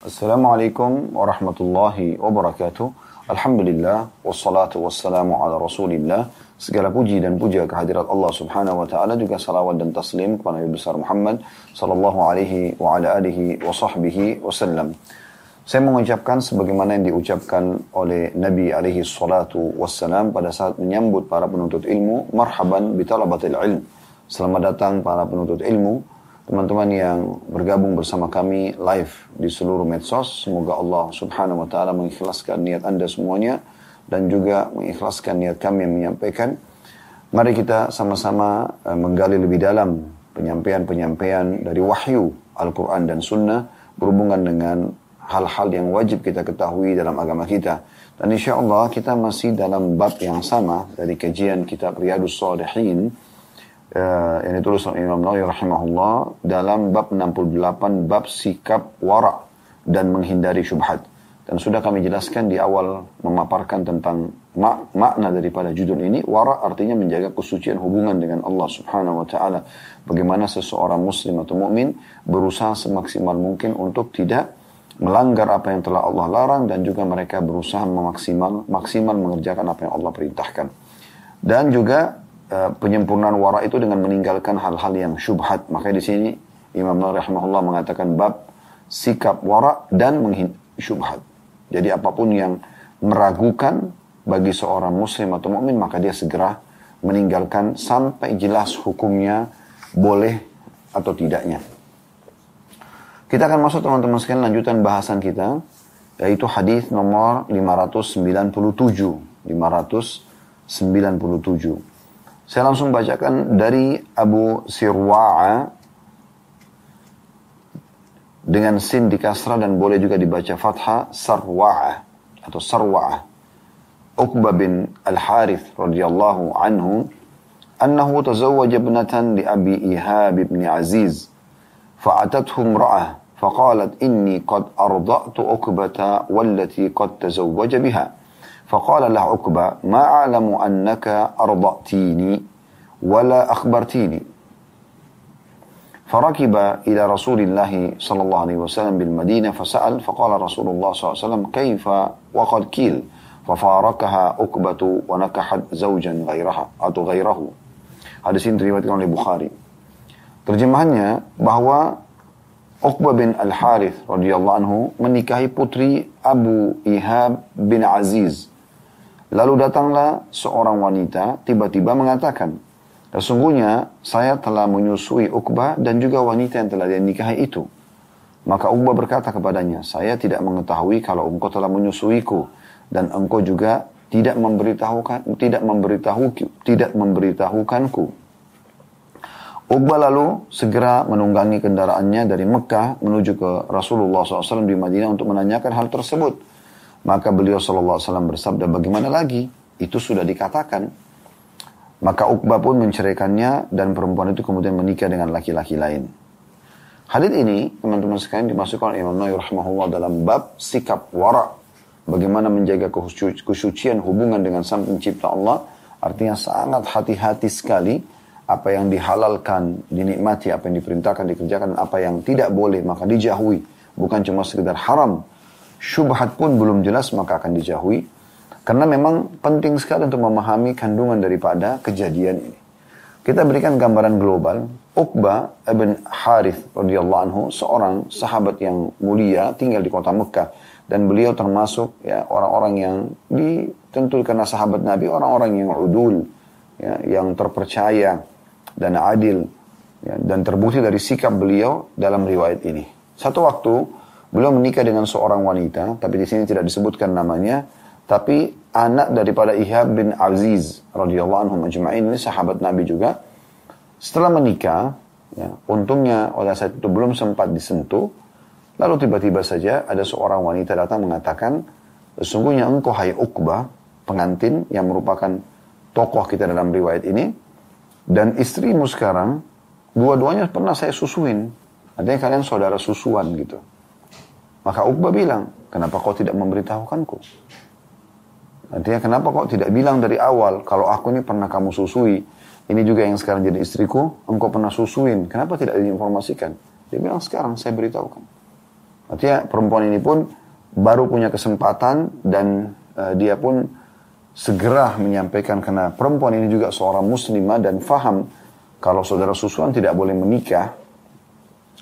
Assalamualaikum warahmatullahi wabarakatuh. Alhamdulillah wassalatu wassalamu ala Rasulillah. Segala puji dan puja kehadirat Allah Subhanahu wa taala juga salawat dan taslim kepada Nabi besar Muhammad sallallahu alaihi wa ala alihi wa sahbihi wasallam. Saya mengucapkan sebagaimana yang diucapkan oleh Nabi alaihi salatu wassalam pada saat menyambut para penuntut ilmu, marhaban bi talabatil ilm. Selamat datang para penuntut ilmu teman-teman yang bergabung bersama kami live di seluruh medsos. Semoga Allah subhanahu wa ta'ala mengikhlaskan niat anda semuanya dan juga mengikhlaskan niat kami yang menyampaikan. Mari kita sama-sama uh, menggali lebih dalam penyampaian-penyampaian dari wahyu Al-Quran dan Sunnah berhubungan dengan hal-hal yang wajib kita ketahui dalam agama kita. Dan insya Allah kita masih dalam bab yang sama dari kajian kitab Riyadus Salihin uh, yang ditulis oleh Imam Nawawi rahimahullah dalam bab 68 bab sikap wara dan menghindari syubhat. Dan sudah kami jelaskan di awal memaparkan tentang mak makna daripada judul ini. Wara artinya menjaga kesucian hubungan dengan Allah subhanahu wa ta'ala. Bagaimana seseorang muslim atau mukmin berusaha semaksimal mungkin untuk tidak melanggar apa yang telah Allah larang dan juga mereka berusaha memaksimal maksimal mengerjakan apa yang Allah perintahkan. Dan juga Eh, penyempurnaan wara itu dengan meninggalkan hal-hal yang syubhat. Makanya di sini Imam Nawawi rahimahullah mengatakan bab sikap wara dan syubhat. Jadi apa pun yang meragukan bagi seorang muslim atau mukmin maka dia segera meninggalkan sampai jelas hukumnya boleh atau tidaknya. Kita akan masuk teman-teman sekalian lanjutan bahasan kita yaitu hadis nomor 597. 597. Saya langsung bacakan dari Abu Sirwa'a dengan sin di kasrah dan boleh juga dibaca fathah Sarwa'a atau Sarwa'a. Uqbah bin Al-Harith radhiyallahu anhu annahu tazawwaja ibnatan li Abi Ihab bin Aziz فأتته امرأة فقالت إني قد أرضأت عقبة والتي قد تزوج بها فقال له عقبة ما أعلم أنك أرضأتيني ولا أخبرتيني. فركب إلى رسول الله صلى الله عليه وسلم بالمدينة فسأل فقال رسول الله صلى الله عليه وسلم كيف وقد كيل؟ ففارقها عقبة ونكحت زوجا غيرها atau غيره. hadis ini diriwayatkan oleh Bukhari. Terjemahannya bahwa Uqbah bin Al-Harith radhiyallahu anhu menikahi putri Abu Ihab bin Aziz. Lalu datanglah seorang wanita tiba-tiba mengatakan, Sesungguhnya saya telah menyusui Uqbah dan juga wanita yang telah dia nikahi itu. Maka Uqbah berkata kepadanya, saya tidak mengetahui kalau engkau telah menyusuiku dan engkau juga tidak memberitahukan tidak memberitahu tidak memberitahukanku. Uqbah lalu segera menunggangi kendaraannya dari Mekah menuju ke Rasulullah SAW di Madinah untuk menanyakan hal tersebut. Maka beliau SAW bersabda, bagaimana lagi? Itu sudah dikatakan. Maka Uqbah pun menceraikannya dan perempuan itu kemudian menikah dengan laki-laki lain. Hadith ini, teman-teman sekalian dimasukkan oleh Imam Nawawi rahimahullah dalam bab sikap wara. Bagaimana menjaga kesucian hubungan dengan sang pencipta Allah. Artinya sangat hati-hati sekali apa yang dihalalkan, dinikmati, apa yang diperintahkan, dikerjakan, apa yang tidak boleh, maka dijauhi. Bukan cuma sekedar haram, syubhat pun belum jelas maka akan dijauhi. Karena memang penting sekali untuk memahami kandungan daripada kejadian ini. Kita berikan gambaran global. Uqbah ibn Harith radhiyallahu anhu seorang sahabat yang mulia tinggal di kota Mekah dan beliau termasuk ya orang-orang yang di tentu karena sahabat Nabi orang-orang yang udul ya, yang terpercaya dan adil ya, dan terbukti dari sikap beliau dalam riwayat ini. Satu waktu Beliau menikah dengan seorang wanita, tapi di sini tidak disebutkan namanya, tapi anak daripada Ihab bin Aziz radhiyallahu anhu majma'in ini sahabat Nabi juga. Setelah menikah, ya, untungnya oleh saat itu belum sempat disentuh, lalu tiba-tiba saja ada seorang wanita datang mengatakan, sesungguhnya engkau hai Uqbah, pengantin yang merupakan tokoh kita dalam riwayat ini, dan istrimu sekarang, dua-duanya pernah saya susuin. Artinya kalian saudara susuan gitu. Maka Uqbah bilang, kenapa kau tidak memberitahukanku? Artinya kenapa kau tidak bilang dari awal, kalau aku ini pernah kamu susui, ini juga yang sekarang jadi istriku, engkau pernah susuin, kenapa tidak diinformasikan? Dia bilang, sekarang saya beritahukan. Artinya perempuan ini pun baru punya kesempatan dan uh, dia pun segera menyampaikan karena perempuan ini juga seorang muslimah dan faham kalau saudara susuan tidak boleh menikah,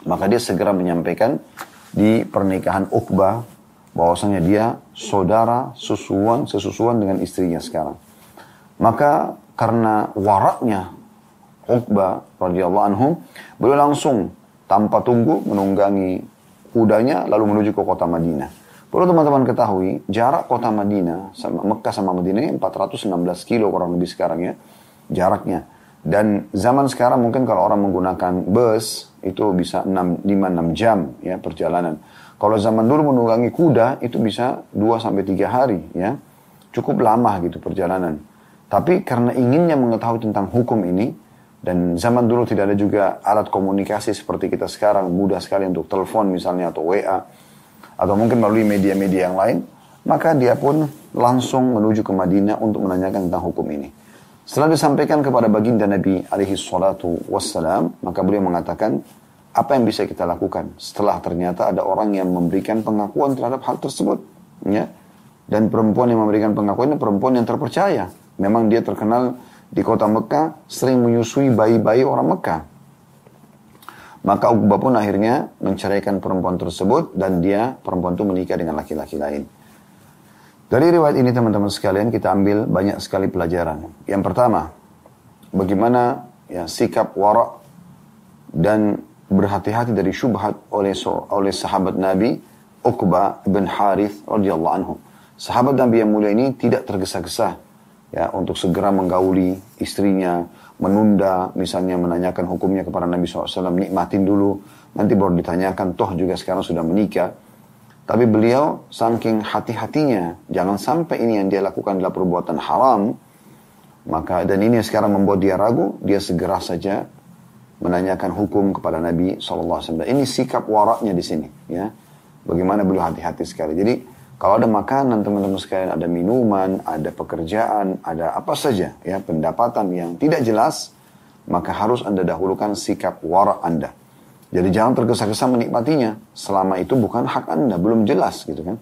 maka dia segera menyampaikan di pernikahan Uqbah bahwasanya dia saudara susuan sesusuan dengan istrinya sekarang. Maka karena waraknya Uqbah radhiyallahu anhu, beliau langsung tanpa tunggu menunggangi kudanya lalu menuju ke kota Madinah. Perlu teman-teman ketahui, jarak kota Madinah sama Mekah sama Madinah ini 416 kilo kurang lebih sekarang ya, jaraknya. Dan zaman sekarang mungkin kalau orang menggunakan bus itu bisa 6, 5, 6 jam ya perjalanan. Kalau zaman dulu menunggangi kuda itu bisa 2 sampai 3 hari ya. Cukup lama gitu perjalanan. Tapi karena inginnya mengetahui tentang hukum ini, dan zaman dulu tidak ada juga alat komunikasi seperti kita sekarang, mudah sekali untuk telepon misalnya atau WA, atau mungkin melalui media-media yang lain, maka dia pun langsung menuju ke Madinah untuk menanyakan tentang hukum ini. Setelah disampaikan kepada baginda Nabi alaihi salatu wassalam, maka beliau mengatakan, apa yang bisa kita lakukan setelah ternyata ada orang yang memberikan pengakuan terhadap hal tersebut, ya. Dan perempuan yang memberikan pengakuan ini perempuan yang terpercaya. Memang dia terkenal di kota Mekah sering menyusui bayi-bayi orang Mekah. Maka Uqbah pun akhirnya menceraikan perempuan tersebut dan dia perempuan itu menikah dengan laki-laki lain. Dari riwayat ini teman-teman sekalian kita ambil banyak sekali pelajaran. Yang pertama, bagaimana ya sikap warak dan berhati-hati dari syubhat oleh oleh sahabat Nabi Uqbah bin Harith radhiyallahu anhu. Sahabat Nabi yang mulia ini tidak tergesa-gesa ya untuk segera menggauli istrinya, menunda misalnya menanyakan hukumnya kepada Nabi SAW, nikmatin dulu, nanti baru ditanyakan, toh juga sekarang sudah menikah. Tapi beliau saking hati-hatinya, jangan sampai ini yang dia lakukan adalah perbuatan haram, maka dan ini sekarang membuat dia ragu, dia segera saja menanyakan hukum kepada Nabi SAW. Ini sikap waraknya di sini, ya. Bagaimana beliau hati-hati sekali. Jadi kalau ada makanan teman-teman sekalian, ada minuman, ada pekerjaan, ada apa saja ya pendapatan yang tidak jelas, maka harus Anda dahulukan sikap wara Anda. Jadi jangan tergesa-gesa menikmatinya selama itu bukan hak Anda, belum jelas gitu kan.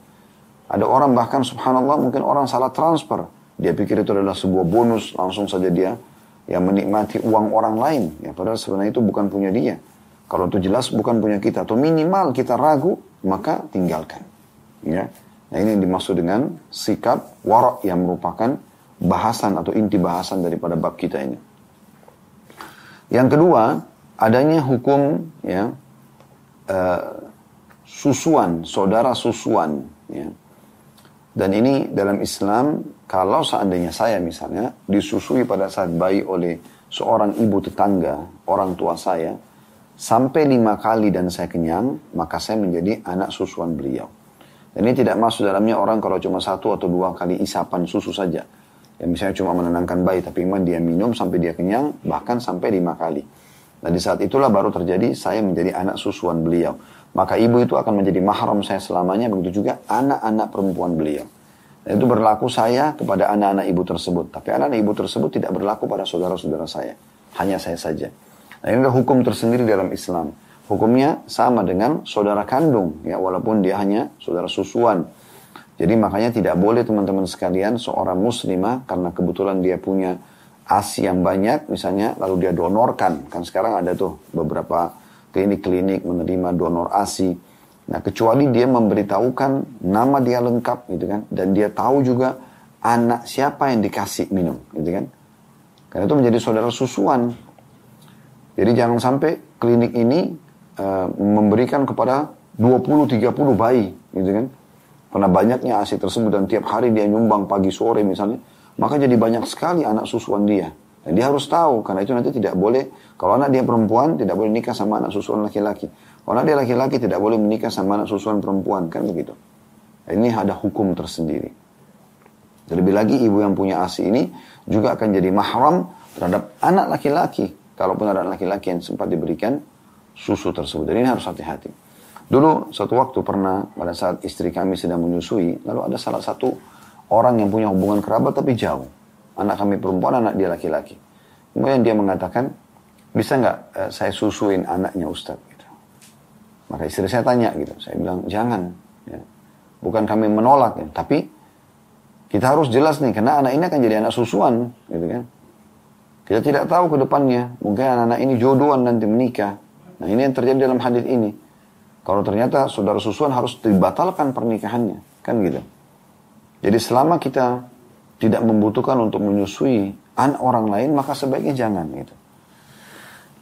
Ada orang bahkan subhanallah mungkin orang salah transfer. Dia pikir itu adalah sebuah bonus, langsung saja dia yang menikmati uang orang lain. Ya, padahal sebenarnya itu bukan punya dia. Kalau itu jelas bukan punya kita atau minimal kita ragu, maka tinggalkan. Ya. Nah ini yang dimaksud dengan sikap warak yang merupakan bahasan atau inti bahasan daripada bab kita ini. Yang kedua, adanya hukum ya uh, susuan, saudara susuan ya. Dan ini dalam Islam kalau seandainya saya misalnya disusui pada saat bayi oleh seorang ibu tetangga, orang tua saya, sampai lima kali dan saya kenyang, maka saya menjadi anak susuan beliau. Dan ini tidak masuk dalamnya orang kalau cuma satu atau dua kali isapan susu saja. Yang misalnya cuma menenangkan bayi, tapi memang dia minum sampai dia kenyang, bahkan sampai lima kali. Dan di saat itulah baru terjadi saya menjadi anak susuan beliau. Maka ibu itu akan menjadi mahram saya selamanya, begitu juga anak-anak perempuan beliau. Dan itu berlaku saya kepada anak-anak ibu tersebut. Tapi anak-anak ibu tersebut tidak berlaku pada saudara-saudara saya. Hanya saya saja. Nah ini adalah hukum tersendiri dalam Islam. Hukumnya sama dengan saudara kandung, ya walaupun dia hanya saudara susuan. Jadi makanya tidak boleh teman-teman sekalian seorang muslimah karena kebetulan dia punya ASI yang banyak misalnya lalu dia donorkan. Kan sekarang ada tuh beberapa klinik-klinik menerima donor ASI. Nah kecuali dia memberitahukan nama dia lengkap gitu kan. Dan dia tahu juga anak siapa yang dikasih minum gitu kan. Karena itu menjadi saudara susuan. Jadi jangan sampai klinik ini Eh, memberikan kepada 20-30 bayi gitu kan karena banyaknya ASI tersebut dan tiap hari dia nyumbang pagi sore misalnya maka jadi banyak sekali anak susuan dia. Dan dia harus tahu karena itu nanti tidak boleh kalau anak dia perempuan tidak boleh nikah sama anak susuan laki-laki. Kalau anak dia laki-laki tidak boleh menikah sama anak susuan perempuan kan begitu? Ini ada hukum tersendiri. Terlebih lagi ibu yang punya ASI ini juga akan jadi mahram terhadap anak laki-laki. Kalaupun ada anak laki-laki yang sempat diberikan susu tersebut. Jadi ini harus hati-hati. Dulu satu waktu pernah pada saat istri kami sedang menyusui, lalu ada salah satu orang yang punya hubungan kerabat tapi jauh. Anak kami perempuan, anak dia laki-laki. Kemudian dia mengatakan, bisa nggak eh, saya susuin anaknya Ustadz? Gitu. Maka istri saya tanya gitu, saya bilang jangan. Ya. Bukan kami menolak, ya. tapi kita harus jelas nih, karena anak ini akan jadi anak susuan, gitu kan. Kita tidak tahu ke depannya, mungkin anak-anak ini jodohan nanti menikah. Nah ini yang terjadi dalam hadis ini. Kalau ternyata saudara susuan harus dibatalkan pernikahannya, kan gitu. Jadi selama kita tidak membutuhkan untuk menyusui anak orang lain, maka sebaiknya jangan gitu.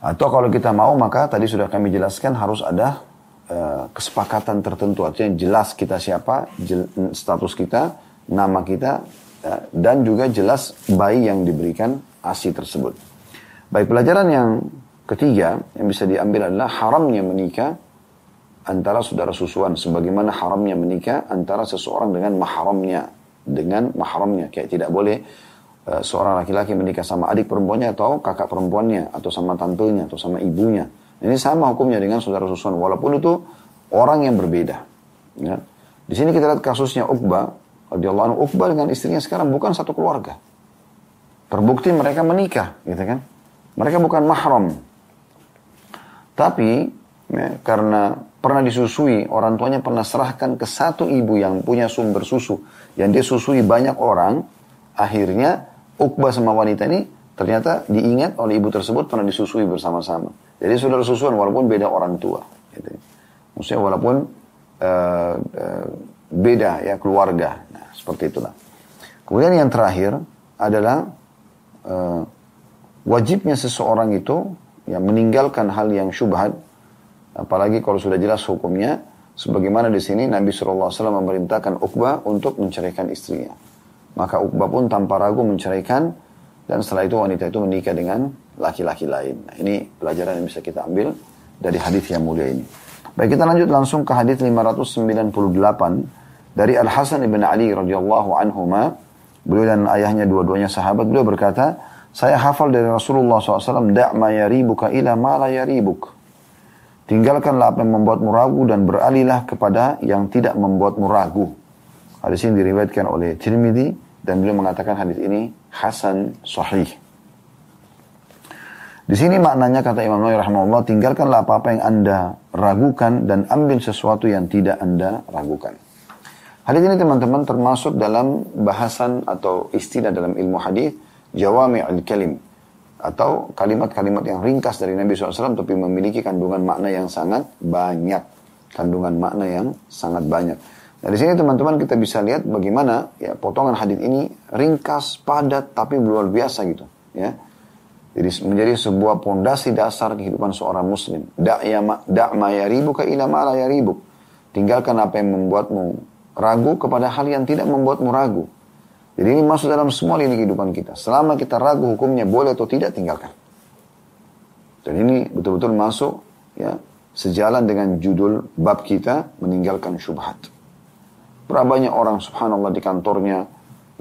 Atau kalau kita mau, maka tadi sudah kami jelaskan harus ada uh, kesepakatan tertentu. Artinya jelas kita siapa, jel, status kita, nama kita, uh, dan juga jelas bayi yang diberikan ASI tersebut. Baik pelajaran yang ketiga yang bisa diambil adalah haramnya menikah antara saudara susuan. Sebagaimana haramnya menikah antara seseorang dengan mahramnya. Dengan mahramnya. Kayak tidak boleh Eh, seorang laki-laki menikah sama adik perempuannya atau kakak perempuannya atau sama tantenya atau sama ibunya. Ini sama hukumnya dengan saudara susuan walaupun itu orang yang berbeda. Ya. Di sini kita lihat kasusnya Uqbah radhiyallahu anhu Uqbah dengan istrinya sekarang bukan satu keluarga. Terbukti mereka menikah, gitu kan? Mereka bukan mahram. Tapi ya, karena pernah disusui, orang tuanya pernah serahkan ke satu ibu yang punya sumber susu, yang dia susui banyak orang, akhirnya Uqbah sama wanita ini ternyata diingat oleh ibu tersebut pernah disusui bersama-sama. Jadi saudara susuan walaupun beda orang tua. Gitu. Maksudnya walaupun uh, uh, beda ya keluarga. Nah, seperti itulah. Kemudian yang terakhir adalah uh, wajibnya seseorang itu yang meninggalkan hal yang syubhat, apalagi kalau sudah jelas hukumnya, sebagaimana di sini Nabi SAW memerintahkan Uqbah untuk menceraikan istrinya. Maka Uqbah pun tanpa ragu menceraikan dan setelah itu wanita itu menikah dengan laki-laki lain. Nah, ini pelajaran yang bisa kita ambil dari hadis yang mulia ini. Baik, kita lanjut langsung ke hadis 598 dari Al Hasan ibn Ali radhiyallahu anhuma. Beliau dan ayahnya dua-duanya sahabat. Beliau berkata, saya hafal dari Rasulullah SAW, Da' ma yaribuka ila ma la yaribuk. Tinggalkanlah apa yang membuatmu ragu dan beralihlah kepada yang tidak membuatmu ragu. Hadis ini diriwayatkan oleh Tirmidzi dan beliau mengatakan hadis ini hasan sahih. Di sini maknanya kata Imam Nawawi rahimahullah, tinggalkanlah apa-apa yang Anda ragukan dan ambil sesuatu yang tidak Anda ragukan. Hadis ini teman-teman termasuk dalam bahasan atau istilah dalam ilmu hadis jawami al-kalim atau kalimat-kalimat yang ringkas dari Nabi SAW tapi memiliki kandungan makna yang sangat banyak. Kandungan makna yang sangat banyak. Nah di sini teman-teman kita bisa lihat bagaimana ya potongan hadis ini ringkas, padat, tapi luar biasa gitu. Ya. Jadi menjadi sebuah pondasi dasar kehidupan seorang muslim. Da'ya da' ma yaribuka ila ma la. Tinggalkan apa yang membuatmu ragu kepada hal yang tidak membuatmu ragu. Jadi ini masuk dalam semua lini kehidupan kita. Selama kita ragu hukumnya boleh atau tidak, tinggalkan. Dan ini betul-betul masuk ya sejalan dengan judul bab kita meninggalkan syubhat. Berapa banyak orang subhanallah di kantornya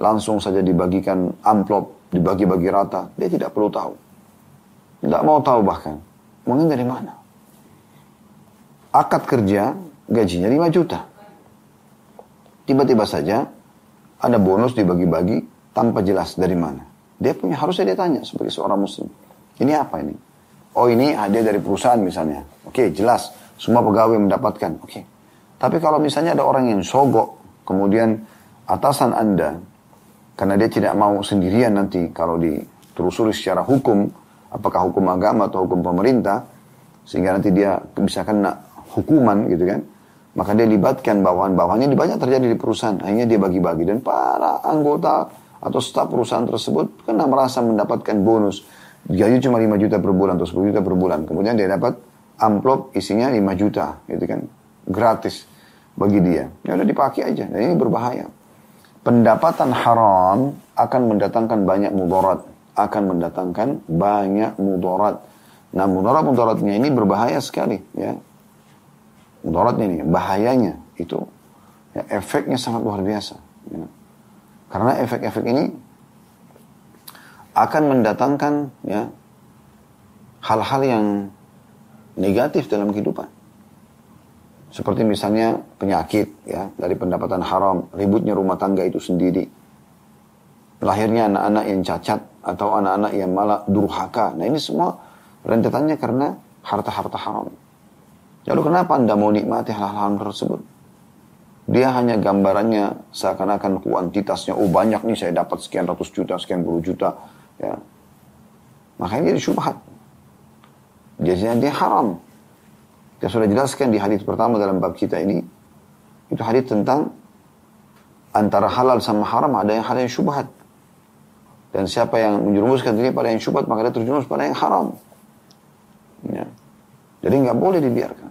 langsung saja dibagikan amplop, dibagi-bagi rata. Dia tidak perlu tahu. Tidak mau tahu bahkan. Mungkin dari mana? Akad kerja gajinya 5 juta. Tiba-tiba saja ada bonus dibagi-bagi tanpa jelas dari mana. Dia punya harusnya dia tanya sebagai seorang muslim. Ini apa ini? Oh ini hadiah dari perusahaan misalnya. Oke jelas. Semua pegawai mendapatkan. Oke. Tapi kalau misalnya ada orang yang sogok, kemudian atasan Anda, karena dia tidak mau sendirian nanti kalau ditelusuri secara hukum, apakah hukum agama atau hukum pemerintah, sehingga nanti dia bisa kena hukuman gitu kan, maka dia libatkan bawahan-bawahannya banyak terjadi di perusahaan, akhirnya dia bagi-bagi dan para anggota atau staf perusahaan tersebut kena merasa mendapatkan bonus gaji cuma 5 juta per bulan atau 10 juta per bulan kemudian dia dapat amplop isinya 5 juta gitu kan gratis bagi dia. Ya udah dipakai aja. Dan ini berbahaya. Pendapatan haram akan mendatangkan banyak mudarat. Akan mendatangkan banyak mudarat. Nah mudarat-mudaratnya ini berbahaya sekali. ya Mudaratnya ini, bahayanya itu ya, efeknya sangat luar biasa. Ya. Karena efek-efek ini akan mendatangkan ya hal-hal yang negatif dalam kehidupan. Seperti misalnya penyakit ya dari pendapatan haram, ributnya rumah tangga itu sendiri. Lahirnya anak-anak yang cacat atau anak-anak yang malah durhaka. Nah ini semua rentetannya karena harta-harta haram. Lalu kenapa anda mau nikmati hal-hal tersebut? Dia hanya gambarannya seakan-akan kuantitasnya, oh banyak nih saya dapat sekian ratus juta, sekian puluh juta. Ya. Makanya dia syubhat. Jadinya dia haram. Kita sudah jelaskan di hadis pertama dalam bab kita ini. Itu hadis tentang antara halal sama haram ada yang hal yang syubhat. Dan siapa yang menjerumuskan diri pada yang syubhat maka dia terjerumus pada yang haram. Ya. Jadi nggak boleh dibiarkan.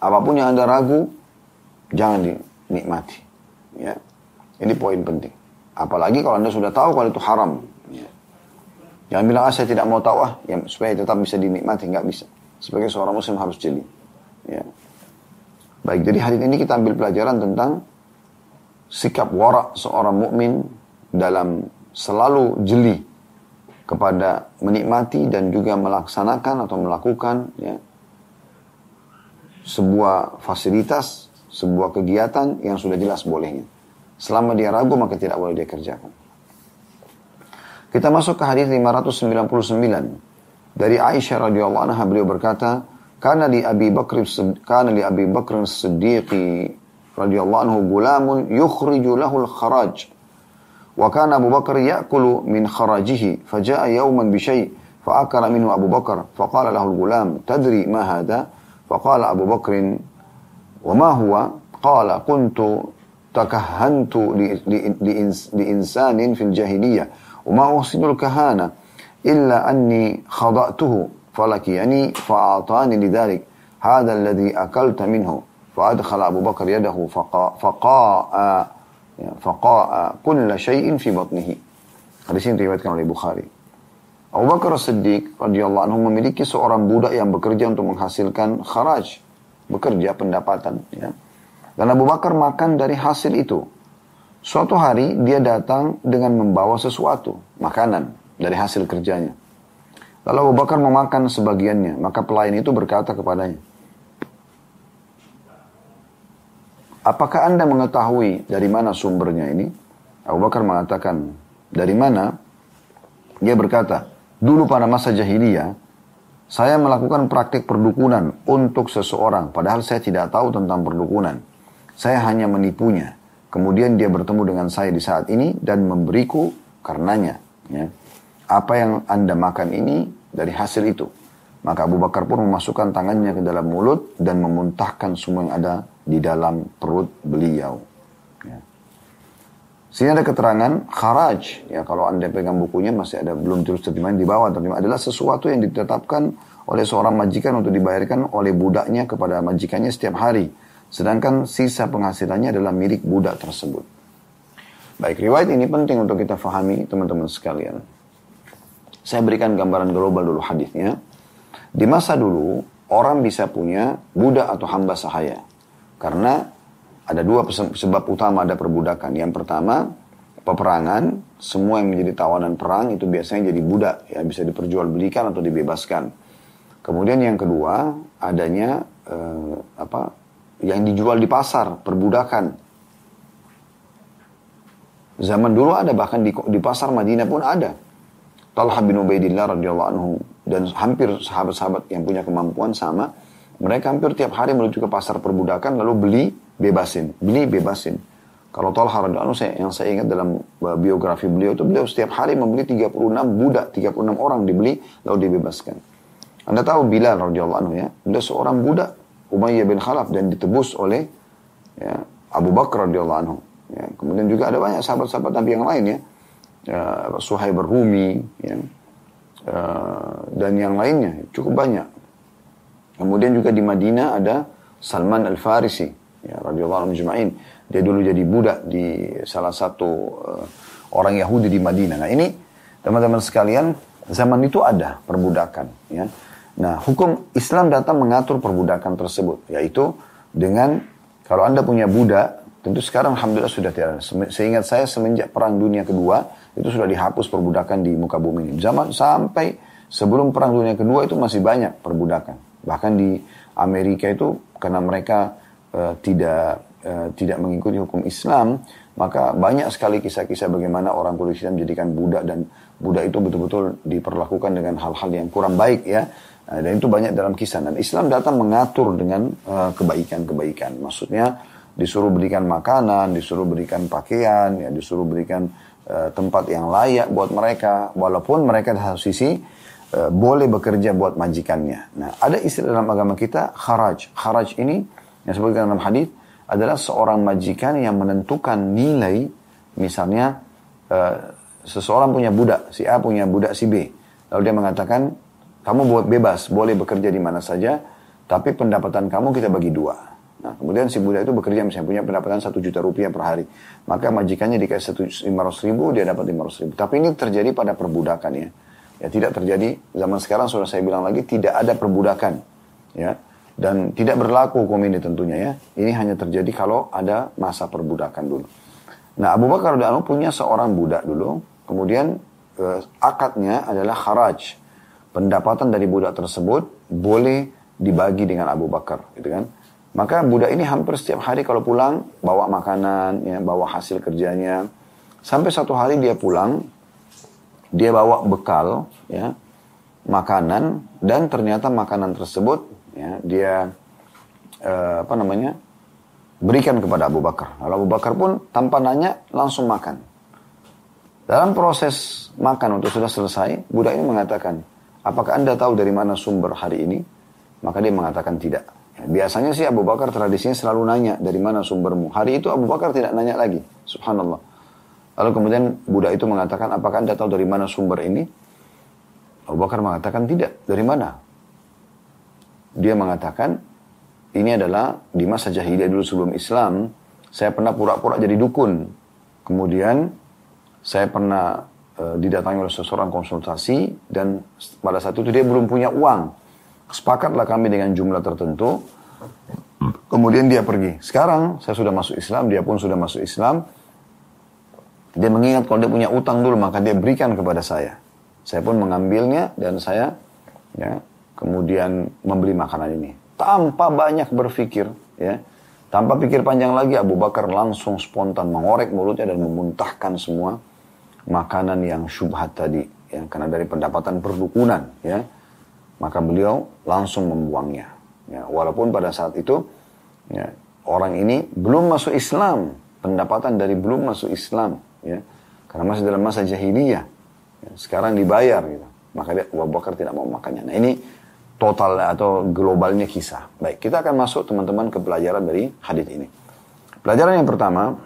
Apa pun yang anda ragu, jangan dinikmati. Ya. Ini poin penting. Apalagi kalau anda sudah tahu kalau itu haram. Ya. Jangan bilang, ah saya tidak mau tahu ah, ya, supaya tetap bisa dinikmati. Nggak bisa. Sebagai seorang muslim harus jeli. Ya. Baik, jadi hari ini kita ambil pelajaran tentang sikap warak seorang mukmin dalam selalu jeli kepada menikmati dan juga melaksanakan atau melakukan ya, sebuah fasilitas sebuah kegiatan yang sudah jelas bolehnya. Selama dia ragu maka tidak boleh dia kerjakan. Kita masuk ke hadis 599 dari Aisyah radhiyallahu anha beliau berkata, "Kana li Abi Bakr kana li Abi Bakr Siddiq radhiyallahu anhu gulamun yukhriju lahu al-kharaj." Wa kana Abu Bakar ya'kulu min kharajihi faja'a yawman bi syai' فأكل منه أبو بكر فقال له الغلام تدري ما هذا فقال أبو بكر وما هو؟ قال كنت تكهنت لإنسان في الجاهلية وما أحسن الكهانة إلا أني خضأته فلكيني فأعطاني لذلك. هذا الذي أكلت منه. فأدخل أبو بكر يده فقاء فقاء, فقاء كل شيء في بطنه. Hadis ini diriwayatkan oleh Bukhari. Abu Bakar Siddiq radhiyallahu anhu memiliki seorang budak yang bekerja untuk menghasilkan kharaj, bekerja pendapatan ya. Dan Abu Bakar makan dari hasil itu. Suatu hari dia datang dengan membawa sesuatu, makanan dari hasil kerjanya. Lalu Abu Bakar memakan sebagiannya, maka pelayan itu berkata kepadanya, Apakah anda mengetahui dari mana sumbernya ini? Abu Bakar mengatakan, dari mana? Dia berkata, dulu pada masa jahiliyah, saya melakukan praktik perdukunan untuk seseorang, padahal saya tidak tahu tentang perdukunan. Saya hanya menipunya. Kemudian dia bertemu dengan saya di saat ini dan memberiku karenanya. Ya. Apa yang anda makan ini dari hasil itu. Maka Abu Bakar pun memasukkan tangannya ke dalam mulut dan memuntahkan semua yang ada di dalam perut beliau. Sini ada keterangan kharaj. Ya kalau anda pegang bukunya masih ada belum terus terjemahan di bawah. Terjemahan adalah sesuatu yang ditetapkan oleh seorang majikan untuk dibayarkan oleh budaknya kepada majikannya setiap hari. Sedangkan sisa penghasilannya adalah milik budak tersebut. Baik, riwayat ini penting untuk kita fahami teman-teman sekalian. Saya berikan gambaran global dulu hadisnya. Di masa dulu, orang bisa punya budak atau hamba sahaya. Karena ada dua sebab utama ada perbudakan. Yang pertama, peperangan, semua yang menjadi tawanan perang itu biasanya jadi budak, ya bisa diperjualbelikan atau dibebaskan. Kemudian yang kedua, adanya eh, apa? yang dijual di pasar, perbudakan. Zaman dulu ada bahkan di, di pasar Madinah pun ada. Talha bin Ubaidillah radhiyallahu anhu dan hampir sahabat-sahabat yang punya kemampuan sama, mereka hampir tiap hari menuju ke pasar perbudakan lalu beli bebasin, beli bebasin. Kalau Talha radhiyallahu saya yang saya ingat dalam uh, biografi beliau itu beliau setiap hari membeli 36 budak, 36 orang dibeli lalu dibebaskan. Anda tahu Bilal radhiyallahu anhu ya, beliau seorang budak Umayyah bin Khalaf dan ditebus oleh ya, Abu Bakar radhiyallahu anhu. Ya, kemudian juga ada banyak sahabat-sahabat Nabi yang lain ya. ya Suhaib Rumi ya. Dan yang lainnya cukup banyak. Kemudian juga di Madinah ada Salman Al-Farisi ya radhiyallahu anhu. Dia dulu jadi budak di salah satu uh, orang Yahudi di Madinah. Nah, ini teman-teman sekalian, zaman itu ada perbudakan ya. Nah, hukum Islam datang mengatur perbudakan tersebut, yaitu dengan kalau Anda punya budak, tentu sekarang alhamdulillah sudah tidak ada. Seingat saya semenjak perang dunia kedua itu sudah dihapus perbudakan di muka bumi ini. Zaman sampai sebelum perang dunia kedua itu masih banyak perbudakan. Bahkan di Amerika itu karena mereka uh, tidak uh, tidak mengikuti hukum Islam, maka banyak sekali kisah-kisah bagaimana orang hitam menjadikan budak dan budak itu betul-betul diperlakukan dengan hal-hal yang kurang baik ya. Nah, dan itu banyak dalam kisah. Dan Islam datang mengatur dengan kebaikan kebaikan-kebaikan. Maksudnya disuruh berikan makanan, disuruh berikan pakaian, ya disuruh berikan tempat yang layak buat mereka, walaupun mereka di satu sisi boleh bekerja buat majikannya. Nah, ada istilah dalam agama kita kharaj. Kharaj ini yang sebutkan dalam hadis adalah seorang majikan yang menentukan nilai, misalnya uh, seseorang punya budak, si A punya budak si B, lalu dia mengatakan kamu buat bebas, boleh bekerja di mana saja, tapi pendapatan kamu kita bagi dua. Nah, kemudian si budak itu bekerja misalnya punya pendapatan satu juta rupiah per hari. Maka majikannya dikasih ratus ribu, dia dapat lima ratus ribu. Tapi ini terjadi pada perbudakan ya. Ya tidak terjadi, zaman sekarang sudah saya bilang lagi, tidak ada perbudakan. Ya, dan tidak berlaku hukum ini tentunya ya. Ini hanya terjadi kalau ada masa perbudakan dulu. Nah Abu Bakar radhiyallahu punya seorang budak dulu. Kemudian eh, akadnya adalah kharaj. Pendapatan dari budak tersebut boleh dibagi dengan Abu Bakar, gitu kan? Maka budak ini hampir setiap hari kalau pulang bawa makanan, ya, bawa hasil kerjanya. Sampai satu hari dia pulang, dia bawa bekal, ya, makanan dan ternyata makanan tersebut ya, dia uh, apa namanya berikan kepada Abu Bakar. Lalu Abu Bakar pun tanpa nanya langsung makan. Dalam proses makan untuk sudah selesai, budak ini mengatakan, apakah anda tahu dari mana sumber hari ini? Maka dia mengatakan tidak. Ya, biasanya sih Abu Bakar tradisinya selalu nanya dari mana sumbermu. Hari itu Abu Bakar tidak nanya lagi. Subhanallah. Lalu kemudian budak itu mengatakan, apakah anda tahu dari mana sumber ini? Abu Bakar mengatakan tidak. Dari mana? Dia mengatakan ini adalah di masa jahiliyah dulu sebelum Islam saya pernah pura-pura jadi dukun. Kemudian saya pernah e, didatangi oleh seseorang konsultasi dan pada saat itu dia belum punya uang. Sepakatlah kami dengan jumlah tertentu. Kemudian dia pergi. Sekarang saya sudah masuk Islam dia pun sudah masuk Islam. Dia mengingat kalau dia punya utang dulu maka dia berikan kepada saya. Saya pun mengambilnya dan saya ya kemudian membeli makanan ini. Tanpa banyak berpikir ya. Tanpa pikir panjang lagi Abu Bakar langsung spontan mengorek mulutnya dan memuntahkan semua makanan yang syubhat tadi ya. Karena dari pendapatan perdukunan ya. Maka beliau langsung membuangnya ya. Walaupun pada saat itu ya orang ini belum masuk Islam. Pendapatan dari belum masuk Islam ya. Karena masih dalam masa jahiliyah ya, sekarang dibayar gitu. Maka dia Abu Bakar tidak mau makannya. Nah ini total atau globalnya kisah. Baik, kita akan masuk teman-teman ke pelajaran dari hadis ini. Pelajaran yang pertama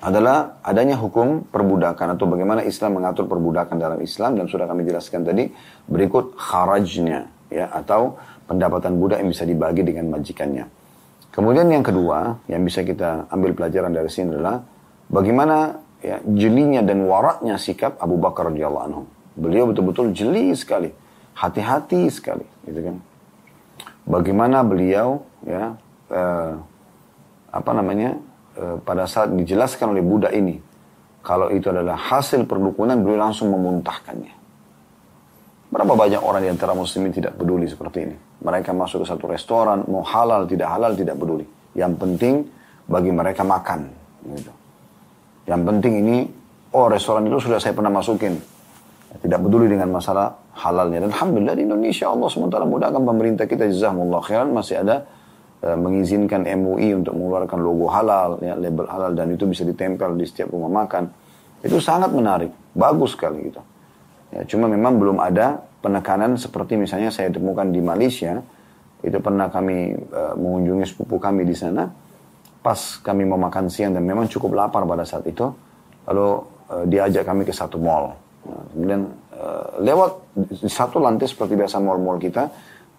adalah adanya hukum perbudakan atau bagaimana Islam mengatur perbudakan dalam Islam dan sudah kami jelaskan tadi berikut kharajnya ya atau pendapatan budak yang bisa dibagi dengan majikannya. Kemudian yang kedua yang bisa kita ambil pelajaran dari sini adalah bagaimana ya jelinya dan waraknya sikap Abu Bakar radhiyallahu anhu. Beliau betul-betul jeli sekali hati-hati sekali, gitu kan. Bagaimana beliau ya eh, apa namanya eh, pada saat dijelaskan oleh budak ini kalau itu adalah hasil perdukunan beliau langsung memuntahkannya. Berapa banyak orang di antara muslimin tidak peduli seperti ini. Mereka masuk ke satu restoran, mau halal, tidak halal, tidak peduli. Yang penting bagi mereka makan. Gitu. Yang penting ini, oh restoran itu sudah saya pernah masukin. Tidak peduli dengan masalah halalnya. Dan Alhamdulillah di Indonesia Allah SWT mudahkan pemerintah kita jazakumullah khairan masih ada uh, mengizinkan MUI untuk mengeluarkan logo halal, ya, label halal dan itu bisa ditempel di setiap rumah makan. Itu sangat menarik, bagus sekali gitu. Ya, cuma memang belum ada penekanan seperti misalnya saya temukan di Malaysia, itu pernah kami uh, mengunjungi sepupu kami di sana, pas kami mau makan siang dan memang cukup lapar pada saat itu, lalu uh, diajak kami ke satu mall. Nah, kemudian lewat di satu lantai seperti biasa mall-mall kita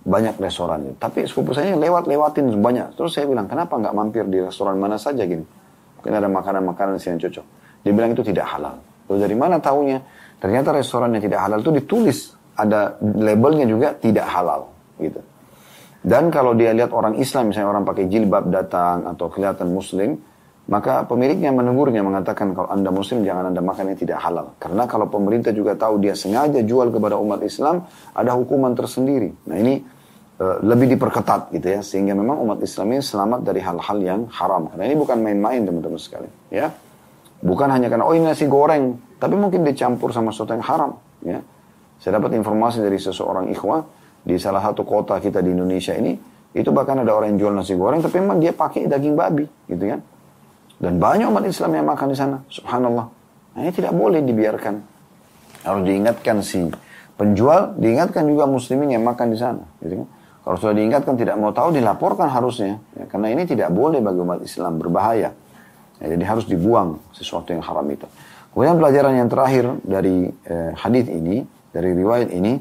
banyak restoran. Tapi sepupu saya lewat-lewatin banyak. Terus saya bilang, kenapa nggak mampir di restoran mana saja gini? Mungkin ada makanan-makanan yang cocok. Dia bilang itu tidak halal. Lalu dari mana taunya? Ternyata restoran yang tidak halal itu ditulis ada labelnya juga tidak halal gitu. Dan kalau dia lihat orang Islam misalnya orang pakai jilbab datang atau kelihatan muslim, maka pemiliknya menegurnya mengatakan kalau anda muslim jangan anda makan yang tidak halal. Karena kalau pemerintah juga tahu dia sengaja jual kepada umat Islam, ada hukuman tersendiri. Nah ini uh, lebih diperketat gitu ya sehingga memang umat Islam ini selamat dari hal-hal yang haram karena ini bukan main-main teman-teman sekalian ya bukan hanya karena oh ini nasi goreng tapi mungkin dicampur sama sesuatu yang haram ya saya dapat informasi dari seseorang ikhwah di salah satu kota kita di Indonesia ini itu bahkan ada orang yang jual nasi goreng tapi memang dia pakai daging babi gitu kan dan banyak umat Islam yang makan di sana. Subhanallah. Nah ini tidak boleh dibiarkan. Harus diingatkan si penjual diingatkan juga muslimin yang makan di sana gitu kan? Kalau sudah diingatkan tidak mau tahu dilaporkan harusnya. Ya, karena ini tidak boleh bagi umat Islam berbahaya. Ya, jadi harus dibuang sesuatu yang haram itu. Kemudian pelajaran yang terakhir dari eh, hadis ini dari riwayat ini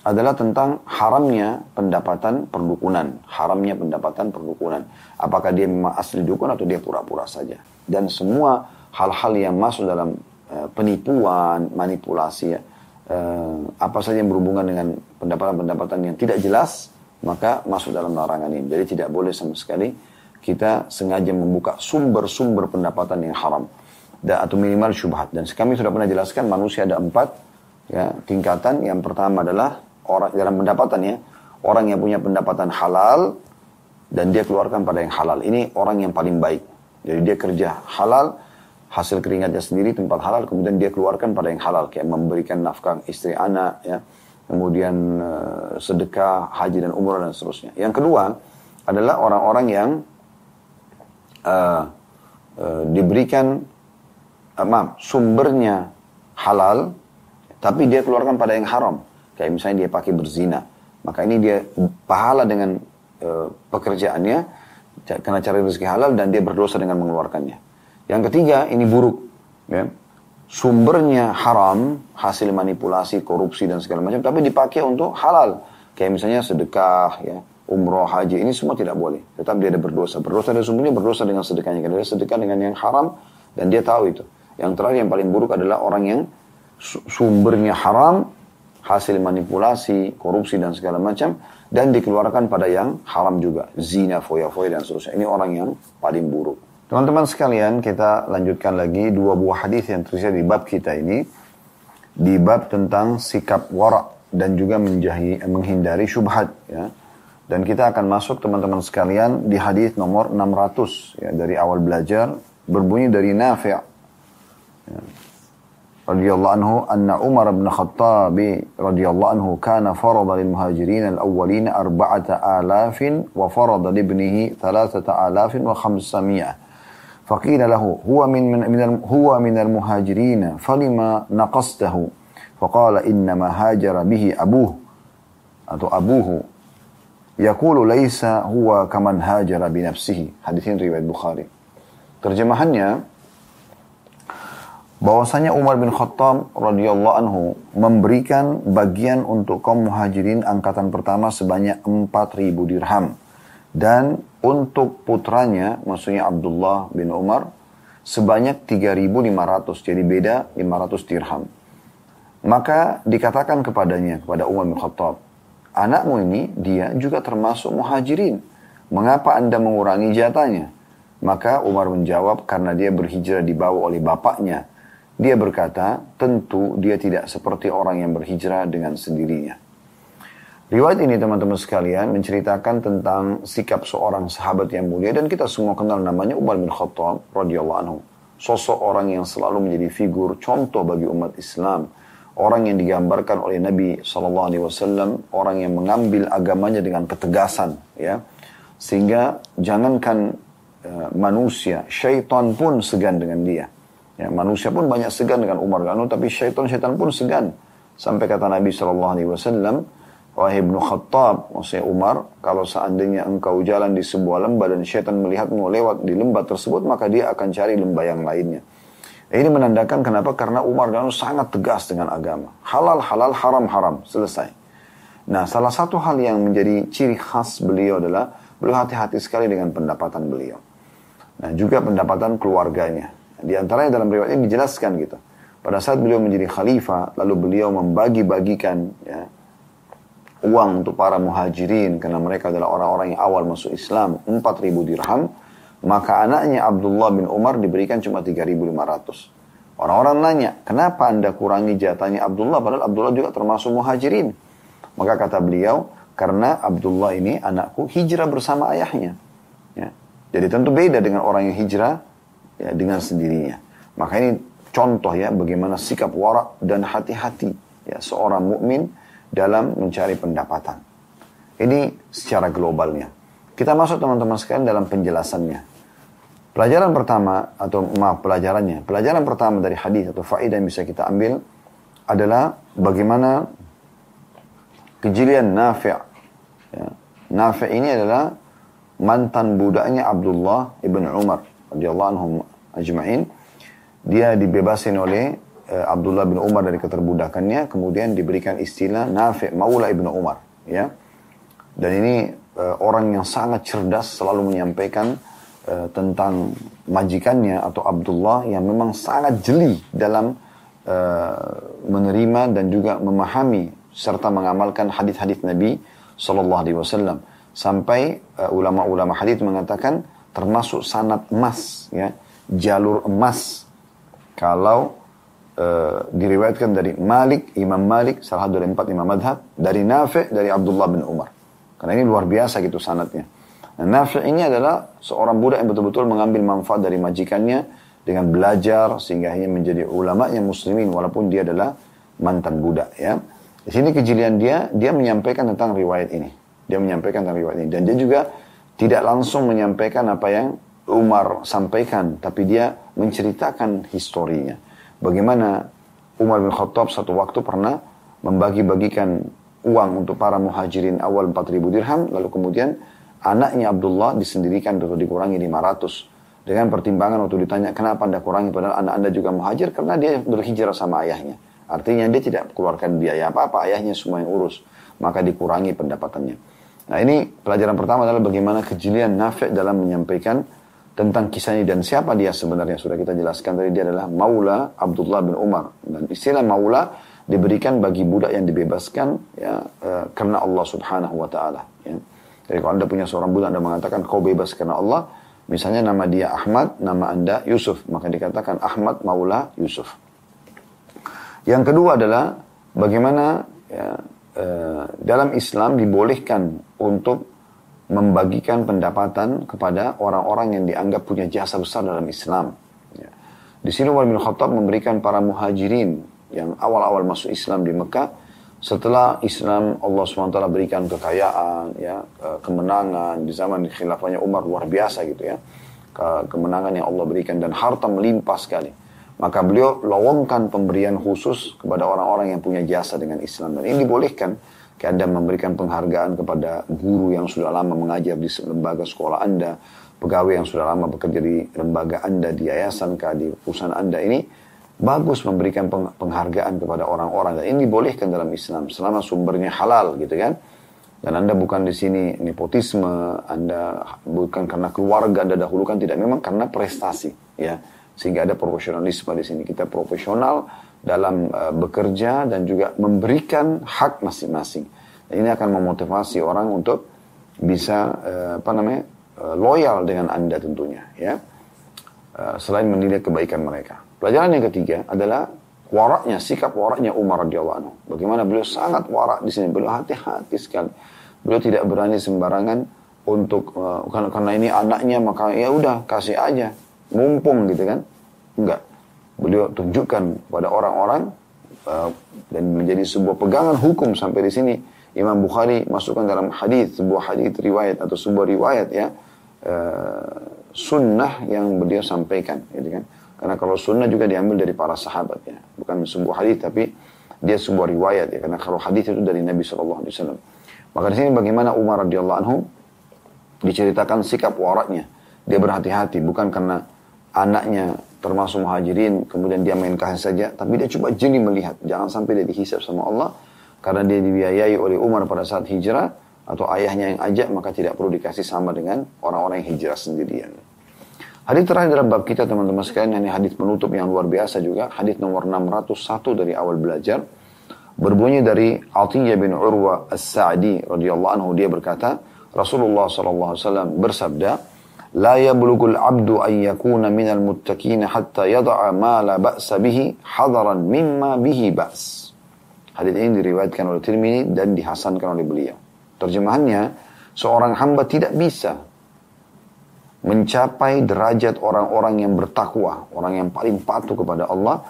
adalah tentang haramnya pendapatan perdukunan, haramnya pendapatan perdukunan. Apakah dia memang asli dukun atau dia pura-pura saja. Dan semua hal-hal yang masuk dalam uh, penipuan, manipulasi, uh, apa saja yang berhubungan dengan pendapatan-pendapatan yang tidak jelas, maka masuk dalam larangan ini. Jadi tidak boleh sama sekali kita sengaja membuka sumber-sumber pendapatan yang haram dan atau minimal syubhat. Dan kami sudah pernah jelaskan manusia ada empat ya, tingkatan. Yang pertama adalah orang dalam pendapatannya orang yang punya pendapatan halal dan dia keluarkan pada yang halal. Ini orang yang paling baik. Jadi dia kerja halal hasil keringatnya sendiri tempat halal kemudian dia keluarkan pada yang halal. Kayak memberikan nafkah istri anak ya. Kemudian uh, sedekah haji dan umrah dan seterusnya. Yang kedua adalah orang-orang yang uh, uh, diberikan uh, maaf sumbernya halal tapi dia keluarkan pada yang haram Kayak misalnya dia pakai berzina. Maka ini dia pahala dengan e, pekerjaannya karena cari rezeki halal dan dia berdosa dengan mengeluarkannya. Yang ketiga ini buruk. Ya. Sumbernya haram, hasil manipulasi, korupsi dan segala macam, tapi dipakai untuk halal. Kayak misalnya sedekah, ya, umroh, haji, ini semua tidak boleh. Tetap dia ada berdosa. Berdosa dari sumbernya berdosa dengan sedekahnya. Karena dia sedekah dengan yang haram dan dia tahu itu. Yang terakhir yang paling buruk adalah orang yang sumbernya haram, hasil manipulasi, korupsi dan segala macam dan dikeluarkan pada yang haram juga, zina, foya-foya dan seterusnya. Ini orang yang paling buruk. Teman-teman sekalian, kita lanjutkan lagi dua buah hadis yang tersedia di bab kita ini. Di bab tentang sikap warak dan juga menjahi, menghindari syubhat ya. Dan kita akan masuk teman-teman sekalian di hadis nomor 600 ya dari awal belajar berbunyi dari Nafi' ya. رضي الله عنه أن عمر بن الخطاب رضي الله عنه كان فرض للمهاجرين الأولين أربعة آلاف وفرض لابنه ثلاثة آلاف وخمسمائة فقيل له هو من, من, من هو من المهاجرين فلما نقصته فقال إنما هاجر به أبوه أو أبوه يقول ليس هو كمن هاجر بنفسه حديثين رواية البخاري terjemahannya bahwasanya Umar bin Khattab radhiyallahu anhu memberikan bagian untuk kaum muhajirin angkatan pertama sebanyak 4000 dirham. Dan untuk putranya maksudnya Abdullah bin Umar sebanyak 3500 jadi beda 500 dirham. Maka dikatakan kepadanya kepada Umar bin Khattab anakmu ini dia juga termasuk muhajirin. Mengapa anda mengurangi jatahnya? Maka Umar menjawab karena dia berhijrah dibawa oleh bapaknya dia berkata, tentu dia tidak seperti orang yang berhijrah dengan sendirinya. Riwayat ini teman-teman sekalian menceritakan tentang sikap seorang sahabat yang mulia dan kita semua kenal namanya Umar bin Khattab radhiyallahu anhu. Sosok orang yang selalu menjadi figur contoh bagi umat Islam. Orang yang digambarkan oleh Nabi Shallallahu Alaihi Wasallam, orang yang mengambil agamanya dengan ketegasan, ya, sehingga jangankan uh, manusia, syaitan pun segan dengan dia. Ya, manusia pun banyak segan dengan Umar bin tapi syaitan-syaitan pun segan. Sampai kata Nabi Shallallahu Alaihi Wasallam, wahai ibnu Khattab, maksudnya Umar, kalau seandainya engkau jalan di sebuah lembah dan syaitan melihatmu lewat di lembah tersebut, maka dia akan cari lembah yang lainnya. Ini menandakan kenapa? Karena Umar dan sangat tegas dengan agama. Halal, halal, haram, haram. Selesai. Nah, salah satu hal yang menjadi ciri khas beliau adalah beliau hati-hati sekali dengan pendapatan beliau. Nah, juga pendapatan keluarganya. Di antaranya dalam riwayat ini dijelaskan gitu. Pada saat beliau menjadi khalifah, lalu beliau membagi-bagikan ya, uang untuk para muhajirin karena mereka adalah orang-orang yang awal masuk Islam, 4000 dirham, maka anaknya Abdullah bin Umar diberikan cuma 3500. Orang-orang nanya, kenapa anda kurangi jatahnya Abdullah padahal Abdullah juga termasuk muhajirin? Maka kata beliau, Karena Abdullah ini anakku hijrah bersama ayahnya. Ya. Jadi tentu beda dengan orang yang hijrah ya, dengan sendirinya. Maka ini contoh ya bagaimana sikap warak dan hati-hati ya seorang mukmin dalam mencari pendapatan. Ini secara globalnya. Kita masuk teman-teman sekalian dalam penjelasannya. Pelajaran pertama atau maaf pelajarannya, pelajaran pertama dari hadis atau faedah yang bisa kita ambil adalah bagaimana kejelian Nafi' ya. Nafi' ini adalah mantan budaknya Abdullah ibn Umar radhiyallahu anhum ajma'in. Dia dibebasin oleh uh, Abdullah bin Umar dari keterbudakannya, kemudian diberikan istilah Nafi' Maula ibn Umar, ya. Dan ini uh, orang yang sangat cerdas selalu menyampaikan uh, tentang majikannya atau Abdullah yang memang sangat jeli dalam uh, menerima dan juga memahami serta mengamalkan hadis-hadis Nabi Shallallahu Alaihi Wasallam sampai ulama-ulama uh, hadis mengatakan termasuk sanat emas ya jalur emas kalau uh, diriwayatkan dari Malik Imam Malik salah satu dari empat imam madhab dari Nafi dari Abdullah bin Umar karena ini luar biasa gitu sanatnya Nah, Nafi ini adalah seorang budak yang betul-betul mengambil manfaat dari majikannya dengan belajar sehingga ia menjadi ulama yang muslimin walaupun dia adalah mantan budak ya. Di sini kejelian dia, dia menyampaikan tentang riwayat ini. Dia menyampaikan tentang riwayat ini dan dia juga tidak langsung menyampaikan apa yang Umar sampaikan, tapi dia menceritakan historinya. Bagaimana Umar bin Khattab satu waktu pernah membagi-bagikan uang untuk para muhajirin awal 4000 dirham, lalu kemudian anaknya Abdullah disendirikan atau dikurangi 500 dengan pertimbangan waktu ditanya kenapa anda kurangi? Padahal anak anda juga muhajir karena dia berhijrah sama ayahnya. Artinya dia tidak keluarkan biaya apa-apa ayahnya semua yang urus. Maka dikurangi pendapatannya nah ini pelajaran pertama adalah bagaimana kejelian Nafi' dalam menyampaikan tentang kisah ini dan siapa dia sebenarnya sudah kita jelaskan tadi dia adalah Maula Abdullah bin Umar dan istilah Maula diberikan bagi budak yang dibebaskan ya uh, karena Allah Subhanahu wa taala ya. Jadi kalau Anda punya seorang budak, Anda mengatakan kau bebas karena Allah, misalnya nama dia Ahmad, nama Anda Yusuf, maka dikatakan Ahmad Maula Yusuf. Yang kedua adalah bagaimana ya, eh, dalam Islam dibolehkan untuk membagikan pendapatan kepada orang-orang yang dianggap punya jasa besar dalam Islam. Ya. Di sini Umar bin Khattab memberikan para muhajirin yang awal-awal masuk Islam di Mekah setelah Islam Allah SWT berikan kekayaan, ya, kemenangan di zaman khilafahnya Umar luar biasa gitu ya, kemenangan yang Allah berikan dan harta melimpah sekali. Maka beliau lowongkan pemberian khusus kepada orang-orang yang punya jasa dengan Islam. Dan ini dibolehkan. Anda memberikan penghargaan kepada guru yang sudah lama mengajar di lembaga sekolah Anda, pegawai yang sudah lama bekerja di lembaga Anda, di yayasan di perusahaan Anda. Ini, bagus memberikan penghargaan kepada orang-orang. Dan ini dibolehkan dalam Islam selama sumbernya halal gitu kan? Dan anda bukan di sini nepotisme anda bukan karena keluarga anda dahulukan tidak. Memang karena prestasi ya sehingga ada profesionalisme di sini kita profesional dalam uh, bekerja dan juga memberikan hak masing-masing ini akan memotivasi orang untuk bisa uh, apa namanya uh, loyal dengan anda tentunya ya uh, selain menilai kebaikan mereka Pelajaran yang ketiga adalah waraknya, sikap waraknya Umar radhiyallahu anhu. Bagaimana beliau sangat warak di sini, beliau hati-hati sekali. Beliau tidak berani sembarangan untuk uh, karena, karena ini anaknya maka ya udah kasih aja, mumpung gitu kan? Enggak. Beliau tunjukkan pada orang-orang uh, dan menjadi sebuah pegangan hukum sampai di sini. Imam Bukhari masukkan dalam hadis sebuah hadis riwayat atau sebuah riwayat ya uh, sunnah yang beliau sampaikan, gitu kan? Karena kalau sunnah juga diambil dari para sahabat ya. Bukan sebuah hadis tapi dia sebuah riwayat ya. Karena kalau hadis itu dari Nabi Shallallahu Alaihi Wasallam. Maka di sini bagaimana Umar radhiyallahu anhu diceritakan sikap waraknya. Dia berhati-hati bukan karena anaknya termasuk muhajirin kemudian dia main kasih saja. Tapi dia coba jeli melihat. Jangan sampai dia dihisap sama Allah. Karena dia dibiayai oleh Umar pada saat hijrah atau ayahnya yang ajak maka tidak perlu dikasih sama dengan orang-orang yang hijrah sendirian. Hadis terakhir dalam bab kita teman-teman sekalian, ini hadis penutup yang luar biasa juga. Hadis nomor 601 dari awal belajar. Berbunyi dari Atiyah bin Urwa As-Sa'di radhiyallahu anhu dia berkata, Rasulullah sallallahu alaihi wasallam bersabda, "La yablughul 'abdu an yakuna minal muttaqin hatta yada'a ma la ba'sa bihi hadaran mimma bihi ba's." Hadis ini diriwayatkan oleh Tirmidzi dan dihasankan oleh beliau. Terjemahannya, seorang hamba tidak bisa mencapai derajat orang-orang yang bertakwa, orang yang paling patuh kepada Allah,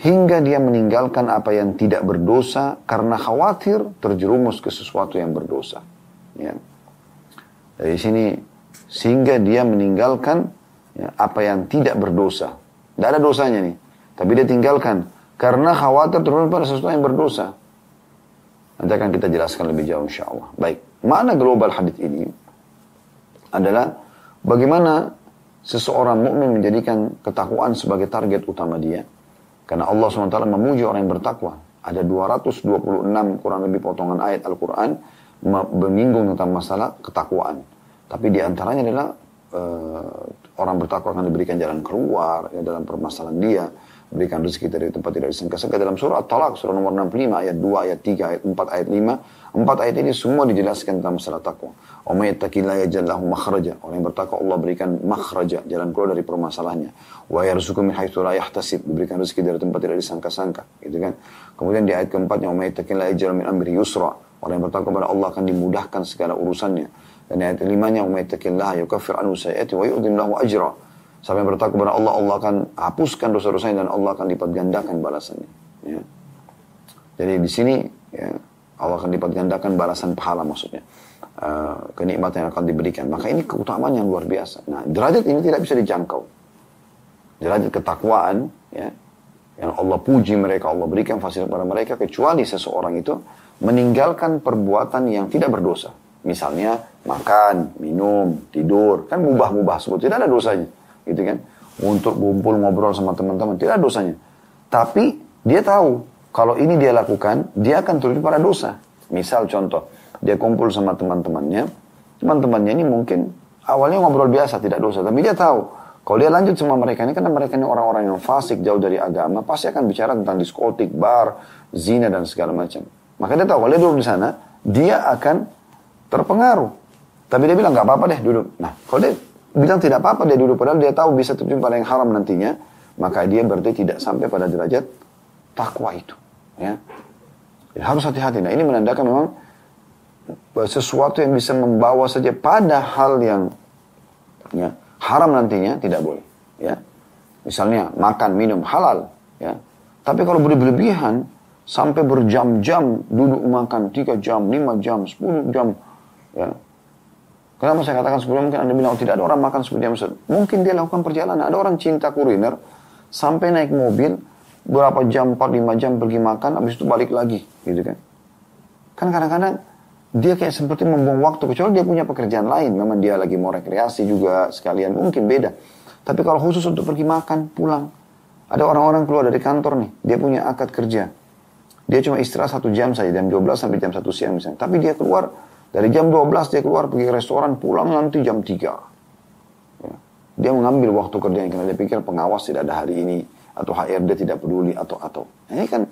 hingga dia meninggalkan apa yang tidak berdosa karena khawatir terjerumus ke sesuatu yang berdosa. Ya. Dari sini, sehingga dia meninggalkan ya, apa yang tidak berdosa. Tidak ada dosanya nih, tapi dia tinggalkan karena khawatir terjerumus pada sesuatu yang berdosa. Nanti akan kita jelaskan lebih jauh insya Allah. Baik, mana global hadis ini adalah bagaimana seseorang mukmin menjadikan ketakwaan sebagai target utama dia. Karena Allah SWT memuji orang yang bertakwa. Ada 226 kurang lebih potongan ayat Al-Quran menyinggung tentang masalah ketakwaan. Tapi di antaranya adalah uh, orang bertakwa akan diberikan jalan keluar ya, dalam permasalahan dia berikan rezeki dari tempat tidak disangka-sangka. Dalam surah At-Talaq surah nomor 65 ayat 2 ayat 3 ayat 4 ayat 5 empat ayat ini semua dijelaskan tentang masalah takwa wa may yattaqillaha makhraja. Orang yang bertakwa Allah berikan makhraja jalan keluar dari permasalahannya. Wa yarzuqhu min haitsu la yahtasib diberikan rezeki dari tempat tidak disangka-sangka. Gitu kan? Kemudian di ayat keempatnya wa may yattaqillaha min amri yusra. Orang yang bertakwa kepada Allah akan dimudahkan segala urusannya dan ayat kelimanya wa may yattaqillaha yukaffir anhu sayi'ati wa yu'dhim lahu ajra Siapa yang bertakwa kepada Allah, Allah akan hapuskan dosa-dosanya dan Allah akan lipat gandakan balasannya. Ya. Jadi di sini ya, Allah akan lipat gandakan balasan pahala maksudnya. Uh, kenikmatan yang akan diberikan. Maka ini keutamaan yang luar biasa. Nah, derajat ini tidak bisa dijangkau. Derajat ketakwaan, ya, yang Allah puji mereka, Allah berikan fasilitas kepada mereka, kecuali seseorang itu meninggalkan perbuatan yang tidak berdosa. Misalnya makan, minum, tidur, kan mubah-mubah sebut tidak ada dosanya. Gitu kan? Untuk kumpul ngobrol sama teman-teman tidak ada dosanya. Tapi dia tahu. Kalau ini dia lakukan dia akan turun pada dosa. Misal contoh dia kumpul sama teman-temannya. Teman-temannya ini mungkin awalnya ngobrol biasa tidak dosa. Tapi dia tahu kalau dia lanjut sama mereka ini karena mereka ini orang-orang yang fasik jauh dari agama pasti akan bicara tentang diskotik bar zina dan segala macam. Maka dia tahu kalau dia duduk di sana dia akan terpengaruh. Tapi dia bilang nggak apa-apa deh duduk. Nah kalau dia bilang tidak apa-apa dia duduk padahal dia tahu bisa terjun pada yang haram nantinya maka dia berarti tidak sampai pada derajat takwa itu ya. Jadi harus hati-hati. Nah ini menandakan memang sesuatu yang bisa membawa saja pada hal yang ya haram nantinya tidak boleh ya. Misalnya makan minum halal ya. Tapi kalau berlebihan sampai berjam-jam duduk makan 3 jam 5 jam 10 jam ya Kenapa saya katakan sebelumnya mungkin Anda bilang oh, tidak ada orang makan seperti jam Mungkin dia lakukan perjalanan. Ada orang cinta kuliner sampai naik mobil berapa jam, 4-5 jam pergi makan, habis itu balik lagi, gitu kan. Kan kadang-kadang dia kayak seperti membuang waktu, kecuali dia punya pekerjaan lain. Memang dia lagi mau rekreasi juga sekalian, mungkin beda. Tapi kalau khusus untuk pergi makan, pulang. Ada orang-orang keluar dari kantor nih, dia punya akad kerja. Dia cuma istirahat satu jam saja, jam 12 sampai jam 1 siang misalnya. Tapi dia keluar dari jam 12 dia keluar pergi restoran, pulang nanti jam 3. Ya. Dia mengambil waktu kerjanya karena dia pikir pengawas tidak ada hari ini atau HRD tidak peduli atau atau. Ini kan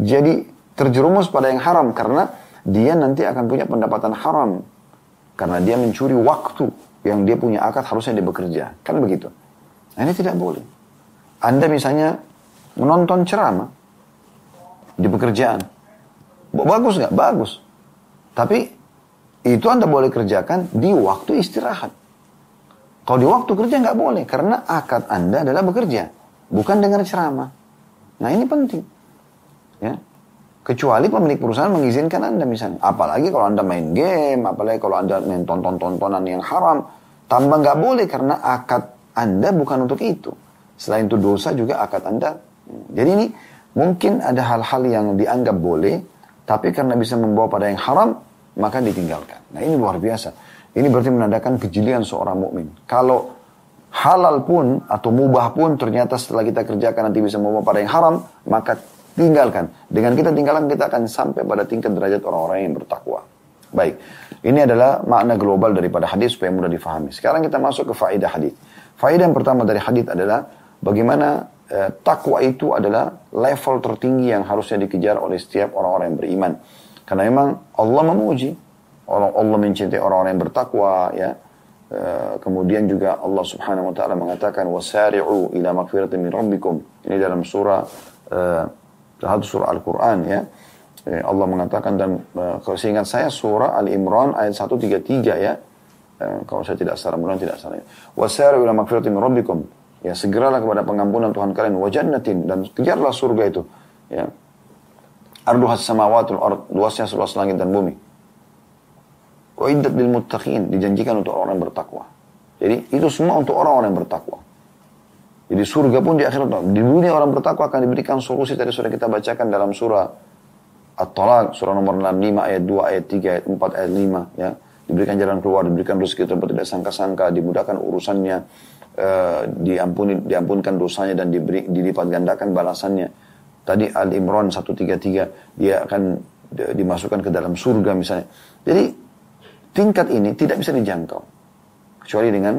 jadi terjerumus pada yang haram karena dia nanti akan punya pendapatan haram karena dia mencuri waktu yang dia punya akad harusnya dia bekerja. Kan begitu. Nah, ini tidak boleh. Anda misalnya menonton ceramah di pekerjaan. Bagus nggak? Bagus. Tapi itu Anda boleh kerjakan di waktu istirahat. Kalau di waktu kerja nggak boleh, karena akad Anda adalah bekerja, bukan dengar ceramah. Nah ini penting. Ya. Kecuali pemilik perusahaan mengizinkan Anda misalnya. Apalagi kalau Anda main game, apalagi kalau Anda main tonton-tontonan yang haram. Tambah nggak boleh karena akad Anda bukan untuk itu. Selain itu dosa juga akad Anda. Jadi ini mungkin ada hal-hal yang dianggap boleh, tapi karena bisa membawa pada yang haram, maka ditinggalkan. Nah ini luar biasa. Ini berarti menandakan kejelian seorang mukmin. Kalau halal pun atau mubah pun ternyata setelah kita kerjakan nanti bisa membawa pada yang haram, maka tinggalkan. Dengan kita tinggalkan kita akan sampai pada tingkat derajat orang-orang yang bertakwa. Baik, ini adalah makna global daripada hadis supaya mudah difahami. Sekarang kita masuk ke faedah hadis. Faedah yang pertama dari hadis adalah bagaimana eh, takwa itu adalah level tertinggi yang harusnya dikejar oleh setiap orang-orang yang beriman. Karena memang Allah memuji. Orang Allah mencintai orang-orang yang bertakwa ya. Uh, kemudian juga Allah Subhanahu wa taala mengatakan wasari'u ila magfiratin min rabbikum. Ini dalam surah uh, surah Al-Qur'an ya. Eh, Allah mengatakan dan uh, kalau seingat saya surah Al Imran ayat 133 ya. Uh, kalau saya tidak salah, mudah tidak salah. Wasari'u ila magfiratin min rabbikum. Ya, segeralah kepada pengampunan Tuhan kalian wa jannatin dan kejarlah surga itu. Ya. Arduhas samawatul ard, luasnya seluas langit dan bumi. Wa iddat bil muttaqin, dijanjikan untuk orang yang bertakwa. Jadi itu semua untuk orang-orang yang bertakwa. Jadi surga pun di akhirat, di dunia orang bertakwa akan diberikan solusi tadi sudah kita bacakan dalam surah At-Talaq, surah nomor 65 ayat 2, ayat 3, ayat 4, ayat 5 ya. Diberikan jalan keluar, diberikan rezeki tempat tidak sangka-sangka, dimudahkan urusannya, uh, diampuni, diampunkan dosanya dan diberi, dilipat gandakan balasannya. Tadi Al-Imran 133, dia akan dimasukkan ke dalam surga misalnya. Jadi tingkat ini tidak bisa dijangkau. Kecuali dengan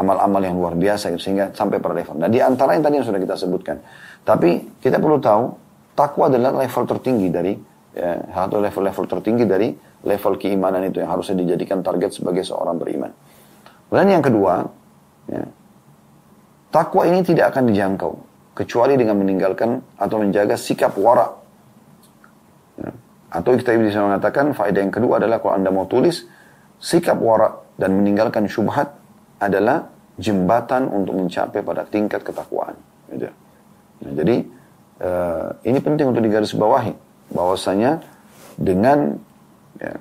amal-amal yang luar biasa sehingga sampai pada level. Nah di antara yang tadi yang sudah kita sebutkan. Tapi kita perlu tahu takwa adalah level tertinggi dari ya, satu level-level tertinggi dari level keimanan itu yang harusnya dijadikan target sebagai seorang beriman. Dan yang kedua, ya, takwa ini tidak akan dijangkau kecuali dengan meninggalkan atau menjaga sikap wara. Ya. Atau kita bisa mengatakan faedah yang kedua adalah kalau anda mau tulis sikap wara dan meninggalkan syubhat adalah jembatan untuk mencapai pada tingkat ketakwaan. Gitu. Nah, jadi uh, ini penting untuk digarisbawahi bahwasanya dengan ya,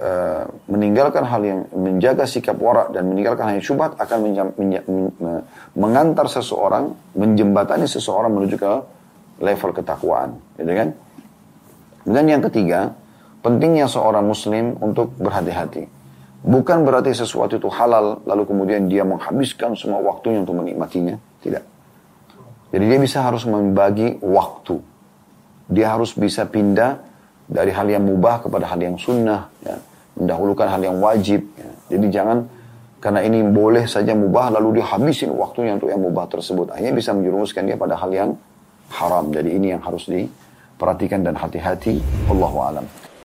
uh, meninggalkan hal yang menjaga sikap warak dan meninggalkan hal yang syubhat akan menjam, menja, men, mengantar seseorang menjembatani seseorang menuju ke level ketakwaan, gitu kan? Dan yang ketiga, pentingnya seorang muslim untuk berhati-hati Bukan berarti sesuatu itu halal, lalu kemudian dia menghabiskan semua waktunya untuk menikmatinya. Tidak. Jadi dia bisa harus membagi waktu. Dia harus bisa pindah dari hal yang mubah kepada hal yang sunnah. Ya. Mendahulukan hal yang wajib. Jadi jangan karena ini boleh saja mubah lalu dia habisin waktunya untuk yang mubah tersebut. Akhirnya bisa menjerumuskan dia pada hal yang haram. Jadi ini yang harus diperhatikan dan hati-hati. Allahu alam.